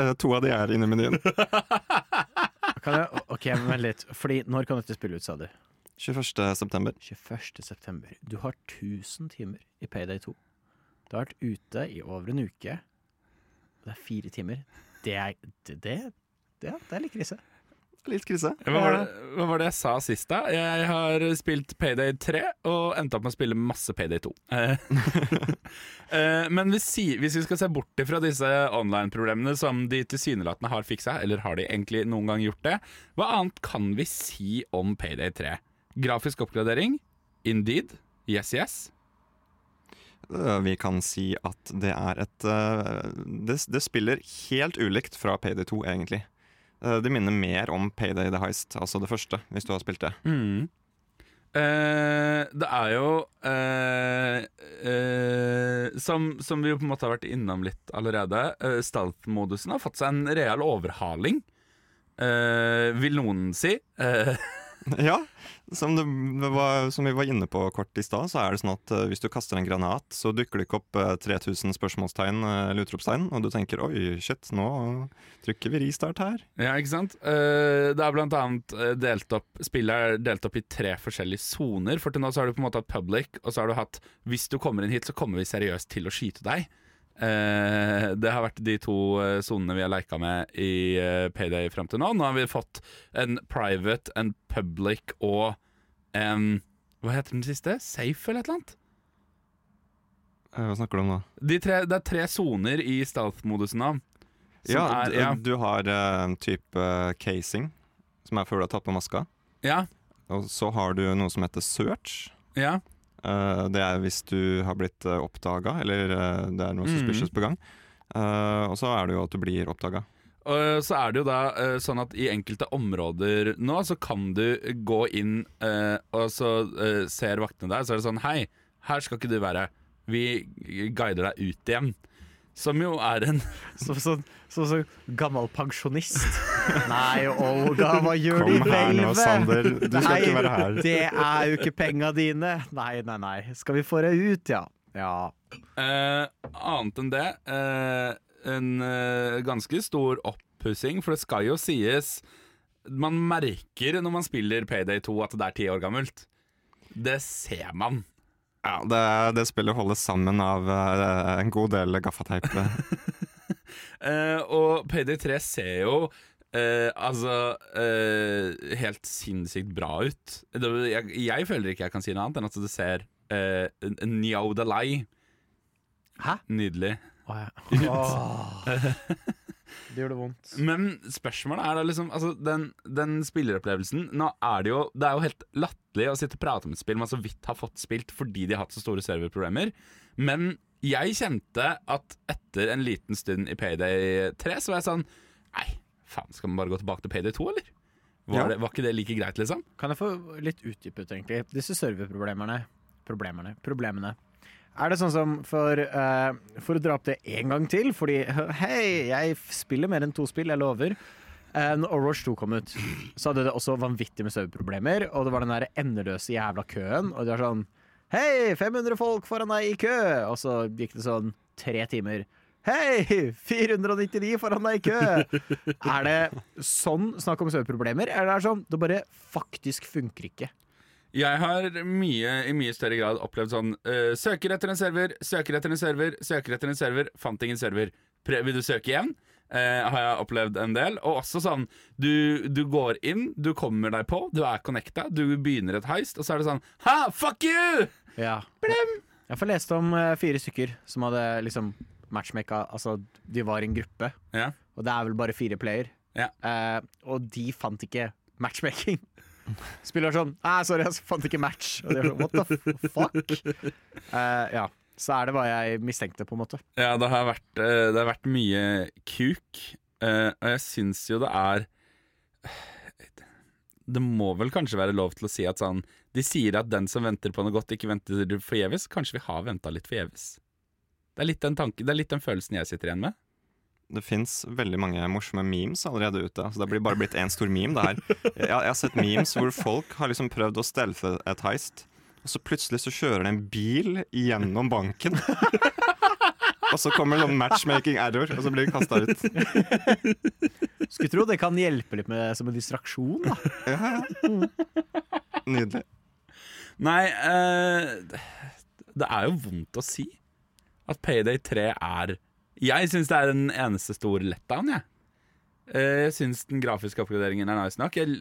Eh, to av de er inne i menyen. Kan jeg, ok, men vent litt. Fordi når kan dette spille ut, sa du? 21. september. 21. september. Du har 1000 timer i Payday 2. Du har vært ute i over en uke. Det er fire timer. Det er det, det, det er litt krise. Litt krise. Hva var, det, hva var det jeg sa sist, da? Jeg har spilt Payday 3 og endte opp med å spille masse Payday 2. Eh, eh, Men hvis, vi skal se bort fra disse online-problemene som de tilsynelatende har fiksa, eller har de egentlig noen gang gjort det, hva annet kan vi si om Payday 3? Grafisk oppgradering? Indeed? Yes, yes? Eh, Vi kan si at det er et det, det spiller helt ulikt fra Payday 2, egentlig. Eh, Det minner mer om Payday the Heist, altså det første, hvis du har spilt det. Mm. Eh, det er jo eh, eh, som, som vi jo på en måte har vært innom litt allerede, uh, stealth-modusen har fått seg en real overhaling. Eh, vil noen si. Eh, Ja, som, var, som vi var inne på kort i stad, så er det sånn at uh, hvis du kaster en granat, så dukker det ikke opp uh, 3000 spørsmålstegn uh, eller utropstegn, og du tenker oi, shit, nå trykker vi restart her. ja, ikke sant? Eh, det er blant annet eh, delt opp Spillet er delt opp i tre forskjellige soner. For til nå så har du på en måte hatt public, og så har du hatt Hvis du kommer inn hit, så kommer vi seriøst til å skyte deg. Eh, det har vært de to eh, sonene vi har leika med i eh, Payday fram til nå. Nå har vi fått en private, en public og en Hva heter den siste? Safe, eller et eller annet? Hva snakker du om da? De tre, det er tre soner i stealth-modusen da Ja, er, ja, du har en type casing, som er før du har tatt på maska. ja, Og så har du noe som heter search. ja. Eh, det er hvis du har blitt uh, oppdaga, eller eh, det er noe Mhm. suspicious på gang. Eh, og så er det jo at du blir oppdaga. Og så er det jo da eh, sånn at i enkelte områder nå så kan du gå inn, eh, og så eh, ser vaktene deg, så er det sånn Hei, her skal ikke du være. Vi guider deg ut igjen. Som jo er en Som sånn så, så gammel pensjonist. Nei, Olga, hva gjør du i Kom her nå, hvelvet? Sander. Du skal Nei, ikke være her. Det er jo ikke penga dine. Nei, nei, nei. Skal vi få deg ut, ja? Ja. eh, Annet enn det, eh, en eh, ganske stor oppussing, for det skal jo sies Man merker når man spiller Payday 2 at det er ti år gammelt. Det ser man. Ja, det, det spillet holdes sammen av eh, en god del gaffateip. Uh, og Payday 3 ser jo eh, altså eh, helt sinnssykt bra ut. Det, jeg, jeg føler ikke jeg kan si noe annet enn at det ser uh, njodalai. Hæ? Nydelig. oh, ja. oh. Det gjør det vondt. Men spørsmålet er da liksom altså, den, den spilleropplevelsen Nå er det jo Det er jo helt latterlig å sitte og prate om et spill man så vidt har fått spilt fordi de har hatt så store serverproblemer. Men jeg kjente at etter en liten stund i Payday 3 så var jeg sånn faen, skal man bare gå tilbake til Payday 2, eller? Var, Ja. det, var ikke det like greit, liksom? Kan jeg få litt utdypet, egentlig? Disse serverproblemene Problemene. Problemene. Er det sånn som for, uh, for å dra opp det en gang til, fordi hei, jeg spiller mer enn to spill, jeg lover. Eh, når Overwatch 2 kom ut, så hadde det også vanvittig med serverproblemer, og det var den der endeløse jævla køen, og det var sånn Hei, 500 folk foran deg i kø! Og så gikk det sånn tre timer. Hei, 499 foran deg i kø! Er det sånn snakk om serverproblemer, eller er det sånn det bare faktisk funker ikke? Jeg har mye, i mye større grad opplevd sånn uh, Søker etter en server, søker etter en server, søker etter en server, fant ingen server. Pre vil du søke igjen? Uh, har jeg opplevd en del. Og også sånn du, du går inn, du kommer deg på, du er connecta, du begynner et heist, og så er det sånn Ha, fuck you! Ja. Jeg får lest om uh, fire stykker som hadde liksom matchmaka Altså, de var en gruppe, Ja. og det er vel bare fire player. Ja. Eh, og de fant ikke matchmaking. Spiller sånn Nei, sorry, jeg fant ikke match. Og de er sånn, What the fuck? Eh, ja. Så er det hva jeg mistenkte, på en måte. Ja, det har vært, eh, det har vært mye kuk, eh, og jeg syns jo det er Det må vel kanskje være lov til å si at sånn De sier at den som venter på noe godt, ikke venter forgjeves. Kanskje vi har venta litt forgjeves. Det er litt den tanken, det er litt den følelsen jeg sitter igjen med. Det fins veldig mange morsomme memes allerede ute. Så det blir bare blitt én stor meme. det her jeg, jeg har sett memes hvor folk har liksom prøvd å stelfe et heist, og så plutselig så kjører det en bil gjennom banken. og så kommer det sånn matchmaking error, og så blir det kasta ut. Skulle tro det kan hjelpe litt med som en distraksjon. da Ja, ja. Nydelig. Nei, uh, det er jo vondt å si at Payday 3 er Jeg syns det er en eneste stor letdown, jeg. Eh, Jeg syns den grafiske oppgraderingen er nice nok. Jeg,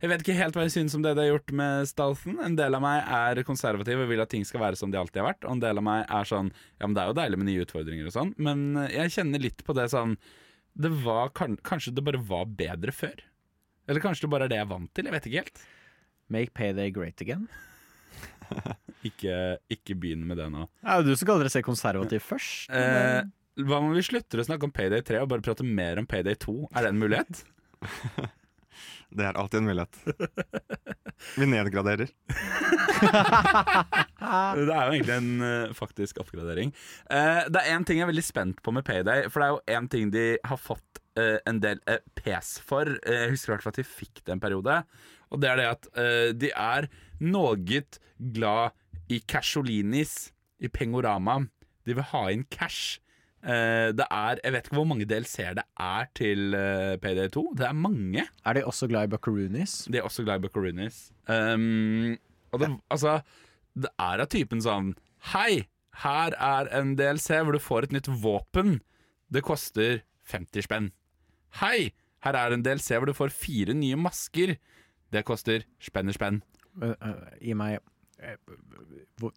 jeg vet ikke helt hva jeg syns om det de har gjort med Stealthen. En del av meg er konservativ og vil at ting skal være som de alltid har vært. Og en del av meg er sånn Ja, men det er jo deilig med nye utfordringer og sånn, men eh, jeg kjenner litt på det sånn Det var kan, Kanskje det bare var bedre før? Eller kanskje det bare er det jeg er vant til? Jeg vet ikke helt. Make payday great again. Ikke, ikke begynn med det nå. Er jo du som kaller deg konservativ først. Eh, hva om vi slutter å snakke om Payday 3 og bare prate mer om Payday 2? Er det en mulighet? Det er alltid en mulighet. Vi nedgraderer. Det er jo egentlig en eh, faktisk oppgradering. Eh, det er én ting jeg er veldig spent på med Payday. For det er jo én ting de har fått eh, en del eh, pes for. Eh, jeg husker i hvert fall at de fikk det en periode. Og det er det at eh, de er noe glad i Casholinis, i Pengorama. De vil ha inn cash. Eh, det er Jeg vet ikke hvor mange DLC-er det er til PD2. Det er mange. Er de også glad i buckaroonies? De er også glad i buckaroonies. Um, og det, altså, det er av typen sånn Hei, her er en DLC hvor du får et nytt våpen. Det koster 50 spenn. Hei, her er en DLC hvor du får fire nye masker. Det koster spenn i spenn. Uh, uh, gi meg eh,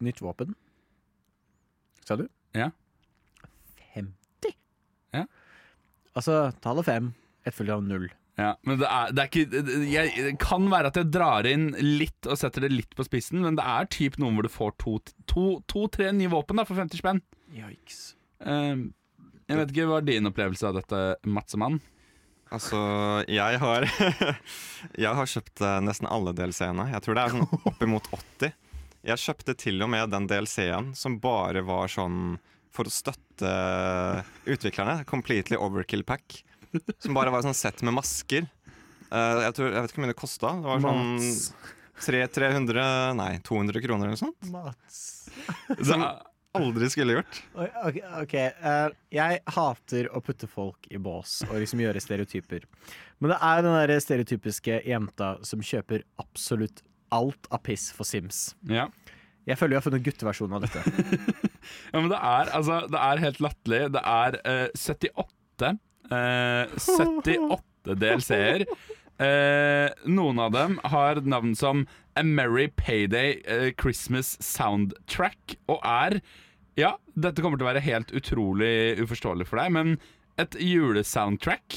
nytt våpen. Sa du? Ja. 50? Ja. Altså, tallet fem etterfulgt av null. Ja, men det er, det er ikke jeg, Det kan være at jeg drar inn litt og setter det litt på spissen, men det er typ noen hvor du får to-tre to, to, tre nye våpen da for 50 spenn. Yikes. Um, jeg vet ikke hva er din opplevelse av dette, Matsemann? Altså, jeg har Jeg har kjøpt eh, nesten alle DLC-ene. Jeg tror det er sånn oppimot 80. Jeg kjøpte til og med den DLC-en som bare var sånn for å støtte utviklerne. Completely overkill pack. Som bare var et sånn sett med masker. Uh, jeg, tror, jeg vet ikke hvor mye det kosta. Det var sånn Mats. 300, 300 Nei, 200 kroner eller noe sånt. Mats. Som aldri skulle gjort. Ok, okay. Uh, Jeg hater å putte folk i bås og liksom gjøre stereotyper. Men det er den der stereotypiske jenta som kjøper absolutt alt av piss for Sims. Ja. Jeg føler vi har funnet gutteversjonen av dette. Ja, men det er, altså, det er helt latterlig. Det er uh, 78 uh, 78 DLC-er. Uh, noen av dem har navn som A Merry Payday eh, Christmas Soundtrack, og er Ja, dette kommer til å være helt utrolig uforståelig for deg, men et julesoundtrack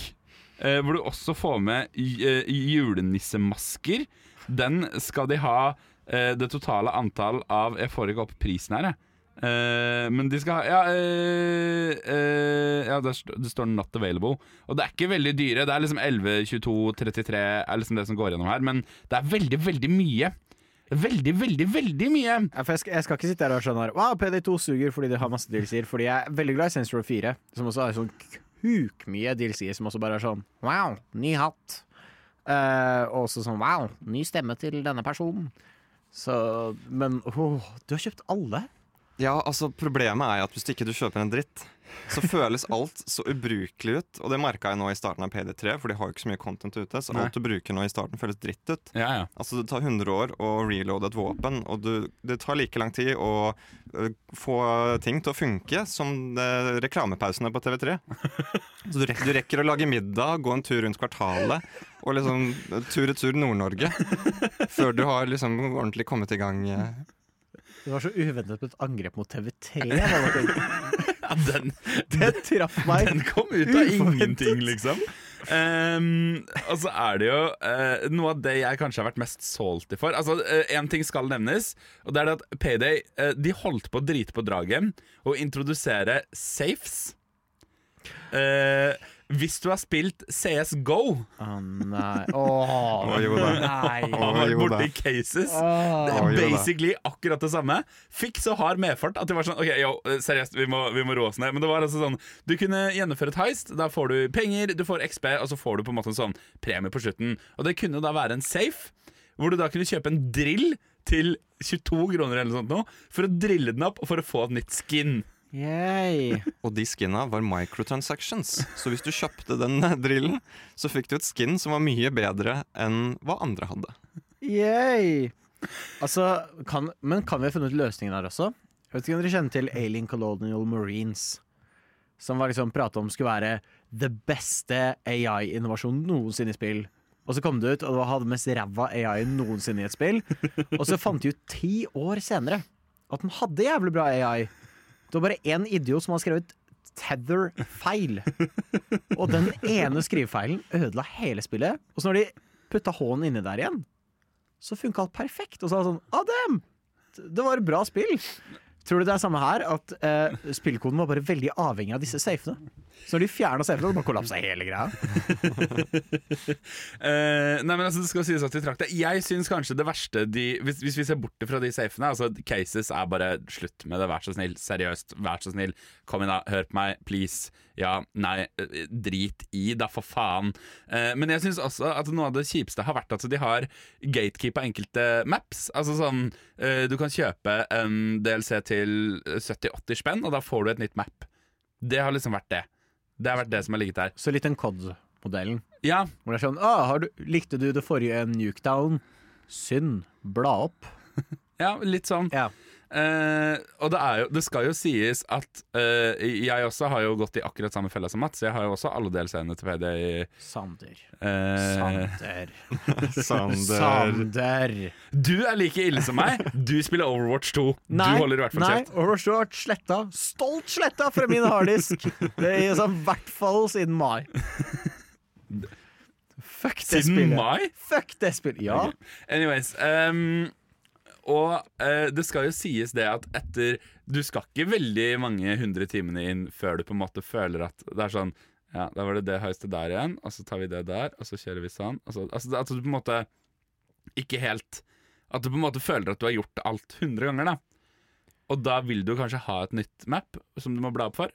eh, hvor du også får med eh, julenissemasker. Den skal de ha eh, det totale antall av Jeg får ikke opp prisen her, jeg. Eh, men de skal ha Ja, eh, eh, ja det, står, det står 'not available'. Og det er ikke veldig dyre. Det er liksom 11, 22, 33 er liksom det som går gjennom her. Men det er veldig, veldig mye. Veldig, veldig, veldig mye. Ja, jeg, skal, jeg skal ikke sitte her og skjønne her, Wow, PD2 suger fordi de har masse DLC-er. Fordi jeg er veldig glad i Sensor 4, som også har sånn kukmye DLC-er som også bare er sånn Wow, ny hatt. Eh, og også sånn Wow, ny stemme til denne personen. Så Men åh, du har kjøpt alle? Ja, altså Problemet er at hvis ikke du kjøper en dritt, så føles alt så ubrukelig ut. Og det merka jeg nå i starten av PD3, for de har jo ikke så mye content ute. Så Nei. alt du bruker nå i starten, føles dritt ut. Ja, ja. Altså Det tar 100 år å reloade et våpen, og du, det tar like lang tid å få ting til å funke som det, reklamepausene på TV3. Så du, rekker, du rekker å lage middag, gå en tur rundt kvartalet og liksom tur-retur Nord-Norge før du har liksom ordentlig kommet i gang. eh. Det var så uventet med et angrep mot TV3. Ja den, traff meg. den kom ut av ingenting, liksom. Um, og så er det jo uh, noe av det jeg kanskje har vært mest salty for. Altså, Én ting skal nevnes, og det er det at Payday uh, De holdt på å drite på draget og introdusere safes. Eh, hvis du har spilt CS GO Å nei. Åh, jo da. nei. Og vært borti cases Det er basically akkurat det samme. Fikk så hard medfart at det var sånn Ok, yo, seriøst, vi må, vi må roe oss ned. Men det var altså sånn Du kunne gjennomføre et heist. Da får du penger, du får XP, og så får du på en måte en sånn premie på slutten. Og det kunne da være en safe, hvor du da kunne kjøpe en drill til 22 kroner eller noe sånt nå, for å drille den opp og for å få et nytt skin. Yay. Og de skinna var microtransactions. Så hvis du kjøpte den drillen, så fikk du et skin som var mye bedre enn hva andre hadde. Yay. Altså, kan, men kan vi ha funnet løsningen her også? Jeg vet ikke om dere kjenner til Alien Colonial Marines. Som var liksom prata om skulle være det beste AI-innovasjonen noensinne i spill. Og så kom det ut, og det hadde mest ræva AI noensinne i et spill. Og så fant de ut ti år senere at den hadde jævlig bra AI. Det var bare én idiot som hadde skrevet tether-feil. Og den ene skrivefeilen ødela hele spillet. Og så når de putta H-en inni der igjen, så funka alt perfekt. Og så var det sånn damn! Det var et bra spill. Tror du det er samme her? At uh, spillkoden var bare veldig avhengig av disse safene? Så når de fjerna safene, bare kollapsa hele greia. uh, nei, men altså, det skal sies at vi trakk det. Jeg syns kanskje det verste de hvis, hvis vi ser bort fra de safene Altså, cases er bare slutt med det. Vær så snill. Seriøst, vær så snill. Kom inn, da. Hør på meg, please. Ja, nei, eh, drit i, da, for faen. Uh, men jeg syns også at noe av det kjipeste har vært at de har gatekeepa enkelte maps. Altså sånn Du kan kjøpe en DLC til 70-80 spenn, og da får du et nytt map. Det har liksom vært det. Det har vært det som har ligget der. Så litt den COD-modellen. Ja, Hvor det er sånn ah, har du, Likte du det forrige Nuketown? Synd. Bla opp. ja litt sånn. Ja. Eh, og det, er jo, det skal jo sies at uh, jeg også har jo gått i akkurat samme fella som Mats. Jeg har jo også alle delscenene til PD. Sander. Uh, Sander. Sander. Sander. du er like ille som meg. Du spiller Overwatch 2. Nei, du holder i hvert fall nei, Overwatch 2 har vært sletta. Stolt sletta fra min harddisk. Det er sånn, i hvert fall siden mai. Fuck det Siden spillet. mai? Fuck det spillet. Ja. Anyways. ehm, og eh, det skal jo sies det at etter Du skal ikke veldig mange hundre timene inn før du på en måte føler at det er sånn Ja, da var det det høyeste der igjen, og så tar vi det der, og så kjører vi sånn. Så, altså, at du på en måte ikke helt At du på en måte føler at du har gjort alt 100 ganger, da. Og da vil du kanskje ha et nytt map som du må bla opp for.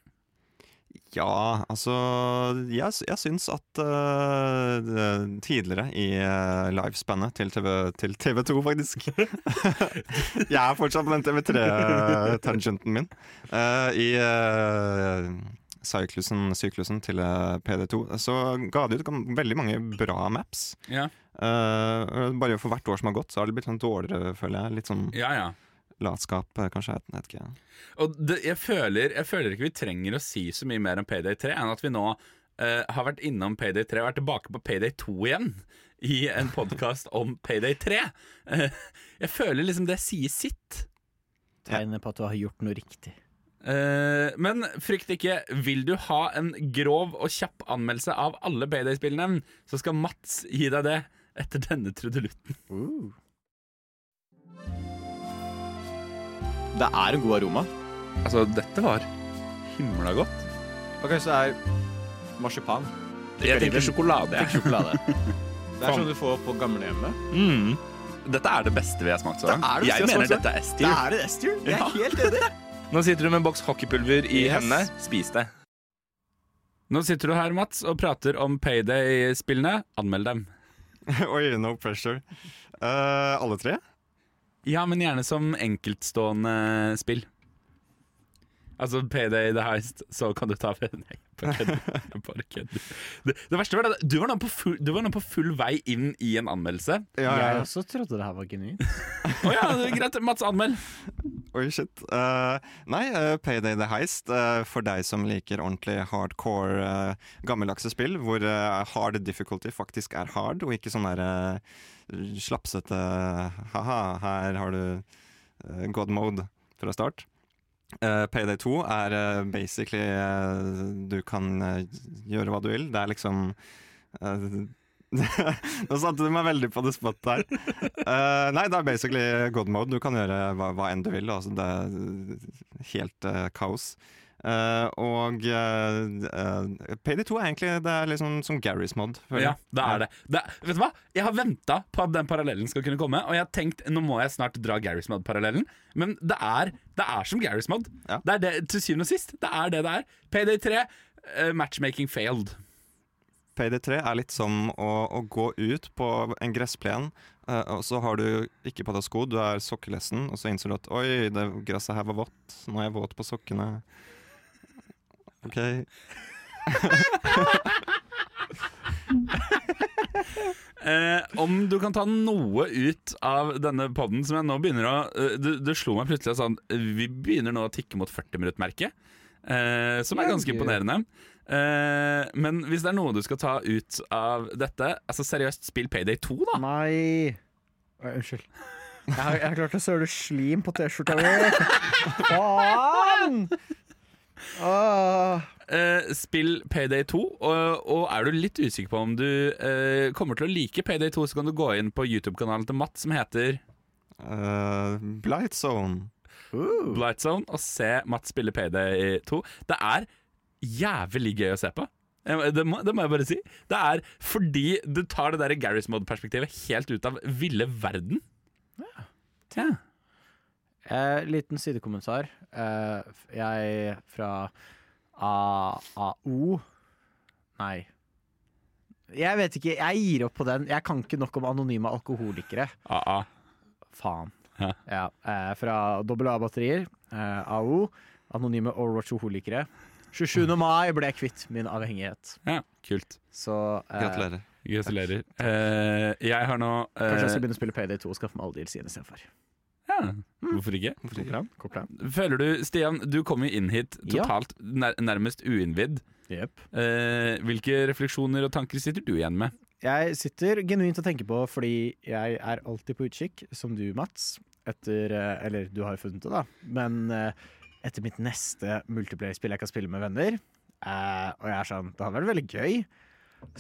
Ja, altså Jeg, jeg syns at uh, tidligere i uh, livespannet til, TV, til TV2, faktisk Jeg er fortsatt på den TV3-tangenten min. Uh, I uh, syklusen, syklusen til eh, PD2 så ga de ut veldig mange bra maps. Ja, Eh, bare for hvert år som har gått, så har det blitt sånn dårligere, føler jeg. Litt sånn ja, ja. Latskap, eh, kanskje. Jeg vet ikke. Og det, jeg, føler, jeg føler ikke vi trenger å si så mye mer om Payday 3 enn at vi nå uh, har vært innom Payday 3 og er tilbake på Payday 2 igjen. I en podkast om Payday 3. Uh, jeg føler liksom det sier sitt. Tegnet på at du har gjort noe riktig. Uh, men frykt ikke. Vil du ha en grov og kjapp anmeldelse av alle Payday-spillene, så skal Mats gi deg det etter denne trudelutten. Det er en god aroma. Altså, dette var himla godt. Og kanskje det er marsipan. Jeg tenker sjokolade. Jeg. sjokolade. Det er sånn du får på gamlehjemmet. Mm. Dette er det beste vi har smakt så langt. Det det Jeg mener smakt dette er S-tier. er det S-tier. Jeg er Ja. helt enig. Nå sitter du med en boks hockeypulver i Yes. hendene. Spis det. Nå sitter du her, Mats, og prater om Payday-spillene. Anmeld dem. Oi, no pressure. Uh, alle tre? Ja, men gjerne som enkeltstående spill. Altså Payday the Heist, så kan du ta Nei, bare. Jeg kødder. Det, det verste var at du var nå på, full- du var nå på full vei inn i en anmeldelse. Ja, Jeg ja. også trodde det her var genuint. Å ja, det er greit. Mats, anmeld. Oi, shit. Uh, nei, uh, Payday the Heist, uh, for deg som liker ordentlig hardcore uh, gammeldagse spill, hvor hard difficulty faktisk er hard, og ikke sånn der eh, slapsete ha-ha, her har du god mode fra start. Eh, Payday 2 er uh, basically uh, Du kan gjøre hva du vil. Det er liksom Nå satte du meg veldig på det spot der. Nei, det er basically god mode. Du kan gjøre hva, hva enn du vil. Altså, det er helt kaos. Eh, og uh, PD2 er egentlig det er liksom som Garys mod. Ja, det er det. det er, vet du hva? Jeg har venta på at den parallellen skal kunne komme, og jeg har tenkt nå må jeg snart dra Garys Mod-parallellen. Men det er, det er som Garys Mod. Ja. Det er det, til syvende og sist. Det er det det er. PD3, uh, matchmaking failed. PD3 er litt som å, å gå ut på en gressplen, uh, og så har du ikke på deg sko, du er sokkelesten, og så innser du at oi, det gresset her var vått, nå er jeg våt på sokkene. OK. Eh, om du kan ta noe ut av denne podden som jeg nå begynner å Du Det, det slo meg plutselig sånn Vi begynner nå å tikke mot 40-minuttmerket, eh, som er ganske imponerende. Eh, men hvis det er noe du skal ta ut av dette Altså Seriøst, spill Payday 2, da. Nei Oi, Unnskyld. Jeg har, jeg har klart å søle slim på T-skjorta mi. Faen! Åh. Uh, spill Payday 2, og, og er du litt usikker på om du uh, kommer til å like Payday 2, så kan du gå inn på YouTube-kanalen til Matt, som heter Uh, Blight Zone. Uh. Blightzone, og se Matt spille Payday 2. Det er jævlig gøy å se på. Det må, det må jeg bare si. Det er fordi du tar det der Garys Mod-perspektivet helt ut av ville verden. Ja. Eh, liten sidekommentar. Eh, jeg fra A- AO Nei. Jeg vet ikke. Jeg gir opp på den. Jeg kan ikke nok om anonyme alkoholikere. AA. Faen. Ja. eh, fra dobbel A-batterier. Eh, AO. Anonyme Overwatch-holikere. 27. mai ble jeg kvitt min avhengighet. Ja, kult. Så eh, Gratulerer. Gratulerer. Eh, jeg har nå eh, Kanskje jeg skal begynne å spille Payday 2 og skaffe meg alle DLC-ene istedenfor. ja, Hvorfor ikke? Koker an. Føler du, Stian, du kom jo inn hit totalt nær, nærmest uinnvidd. Yep. Eh, hvilke refleksjoner og tanker sitter du igjen med? Jeg sitter genuint og tenker på fordi jeg er alltid på utkikk, som du, Mats, etter eh, Eller du har jo funnet det, da. Men eh, etter mitt neste multiplayer-spill jeg kan spille med venner. Eh, og jeg er sånn Det hadde vært veldig gøy.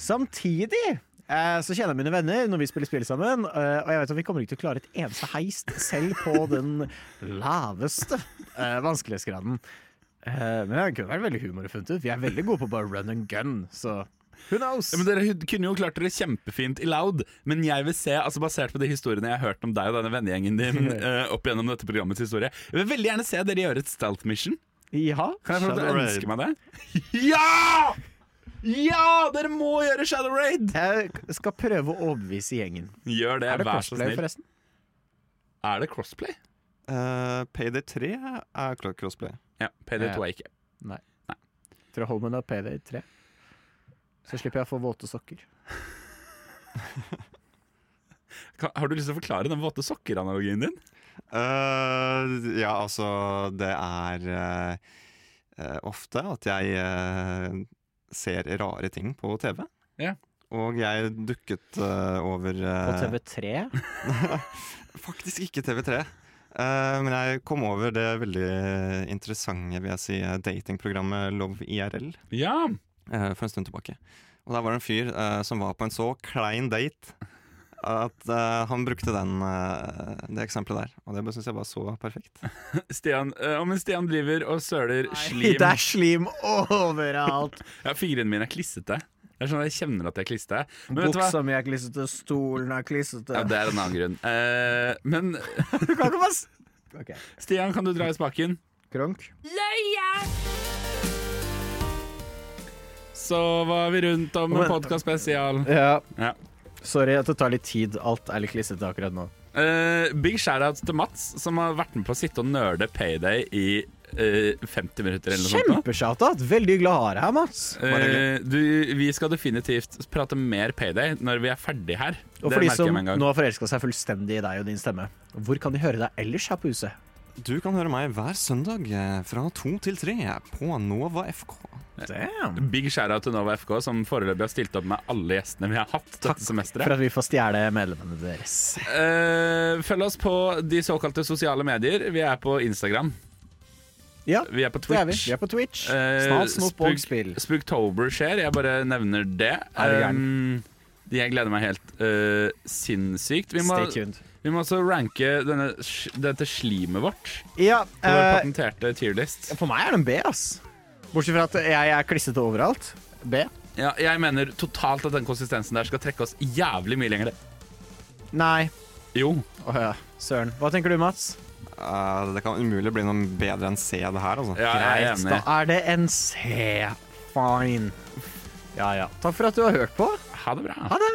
Samtidig så kjenner jeg mine venner når vi spiller spill sammen, eh, og jeg vet at vi kommer ikke til å klare et eneste heist, selv på den laveste eh, vanskelighetsgraden. Eh, men det kunne vært veldig humor å funnet ut. Vi er veldig gode på bare run and gun, så who knows? Ja, men Dere kunne jo klart dere kjempefint i Loud, men jeg vil se, altså basert på de historiene jeg har hørt om deg og denne vennegjengen din eh, opp gjennom dette programmets historie Jeg vil veldig gjerne se dere gjøre et stealth mission. Ja, Kan jeg få ønske meg det? Ja! Ja! Dere må gjøre Shadow Raid! Jeg skal prøve å overbevise gjengen. Gjør det, Er det vær så snill. forresten? Er det crossplay? Uh, PD3 er klart crossplay. Ja. PD2 er ikke. Fra Holmen og PD3. Så slipper jeg å få våte sokker. Har du lyst til å forklare den våte sokker-analogien din? Uh, ja, altså Det er eh, eh, ofte at jeg eh, ser rare ting på TV. Ja. Og jeg dukket uh, over På eh, TV3. Faktisk ikke TV3. Uh, men jeg kom over det veldig interessante vil jeg si, datingprogrammet Love IRL Ja. eh, for en stund tilbake. Og der var det en fyr eh, som var på en så klein date at uh, han brukte den, uh, det eksempelet der. Og det syns jeg var så perfekt. Stian, eh, men Stian driver og søler slim. Det er slim overalt! Ja, Fingrene mine er klissete. Jeg, er sånn Jeg kjenner at jeg er klissete. Buksa mi er klissete, stolen er klissete. Ja, Det er en annen grunn. Uh, men Du kan ikke bare okay. Stian, kan du dra i spaken? Kronk. Så var vi rundt om en podkast spesial. Ja. Ja. Sorry at det tar litt tid. Alt er litt klissete akkurat nå. Uh, big shout-out til Mats, som har vært med på å sitte og nerde Payday i uh, 50 minutter. Kjempeshoutout! Veldig hyggelig å ha deg her, Mats. Uh, du, vi skal definitivt prate mer Payday når vi er ferdig her. Og det for de som nå har forelska seg fullstendig i deg og din stemme, hvor kan de høre deg ellers her på huset? Du kan høre meg hver søndag eh, fra to til tre på Nova FK. Damn. Big shout-out til Nova FK, som foreløpig har stilt opp med alle gjestene vi har hatt Takk dette semesteret. For at vi får stjele medlemmene deres. Uh, følg oss på de såkalte sosiale medier. Vi er på Instagram. Ja, Vi er på det er vi. Twitch. Vi er på Twitch. Eh, Snart snop og spill. Spooktober skjer, jeg bare nevner det. Um, jeg gleder meg helt uh, sinnssykt. Vi må, vi må også ranke denne, dette slimet vårt Ja, på vår patenterte tierlist. for meg er det en B, ass. Bortsett fra at jeg er klissete overalt. B. Ja, jeg mener totalt at den konsistensen der skal trekke oss jævlig mye lenger. Nei. Jo. Å ja, søren. Hva tenker du, Mats? Eh, det kan umulig bli noe bedre enn C, det her. altså. Ja, jeg er Greit, enig. da er det en C. Fine. Ja ja. Takk for at du har hørt på. Ha det bra. Ha det!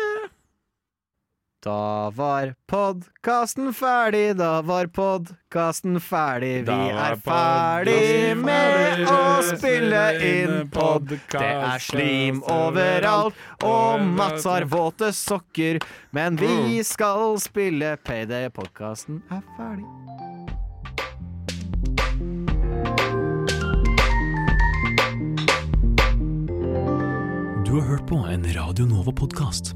Da var podkasten ferdig, da var podkasten ferdig. Vi er ferdig med å spille inn pod. Det er slim overalt, og Mats har våte sokker. Men vi skal spille Payday. Podkasten er ferdig. Du har hørt på en Radio Nova-podkast.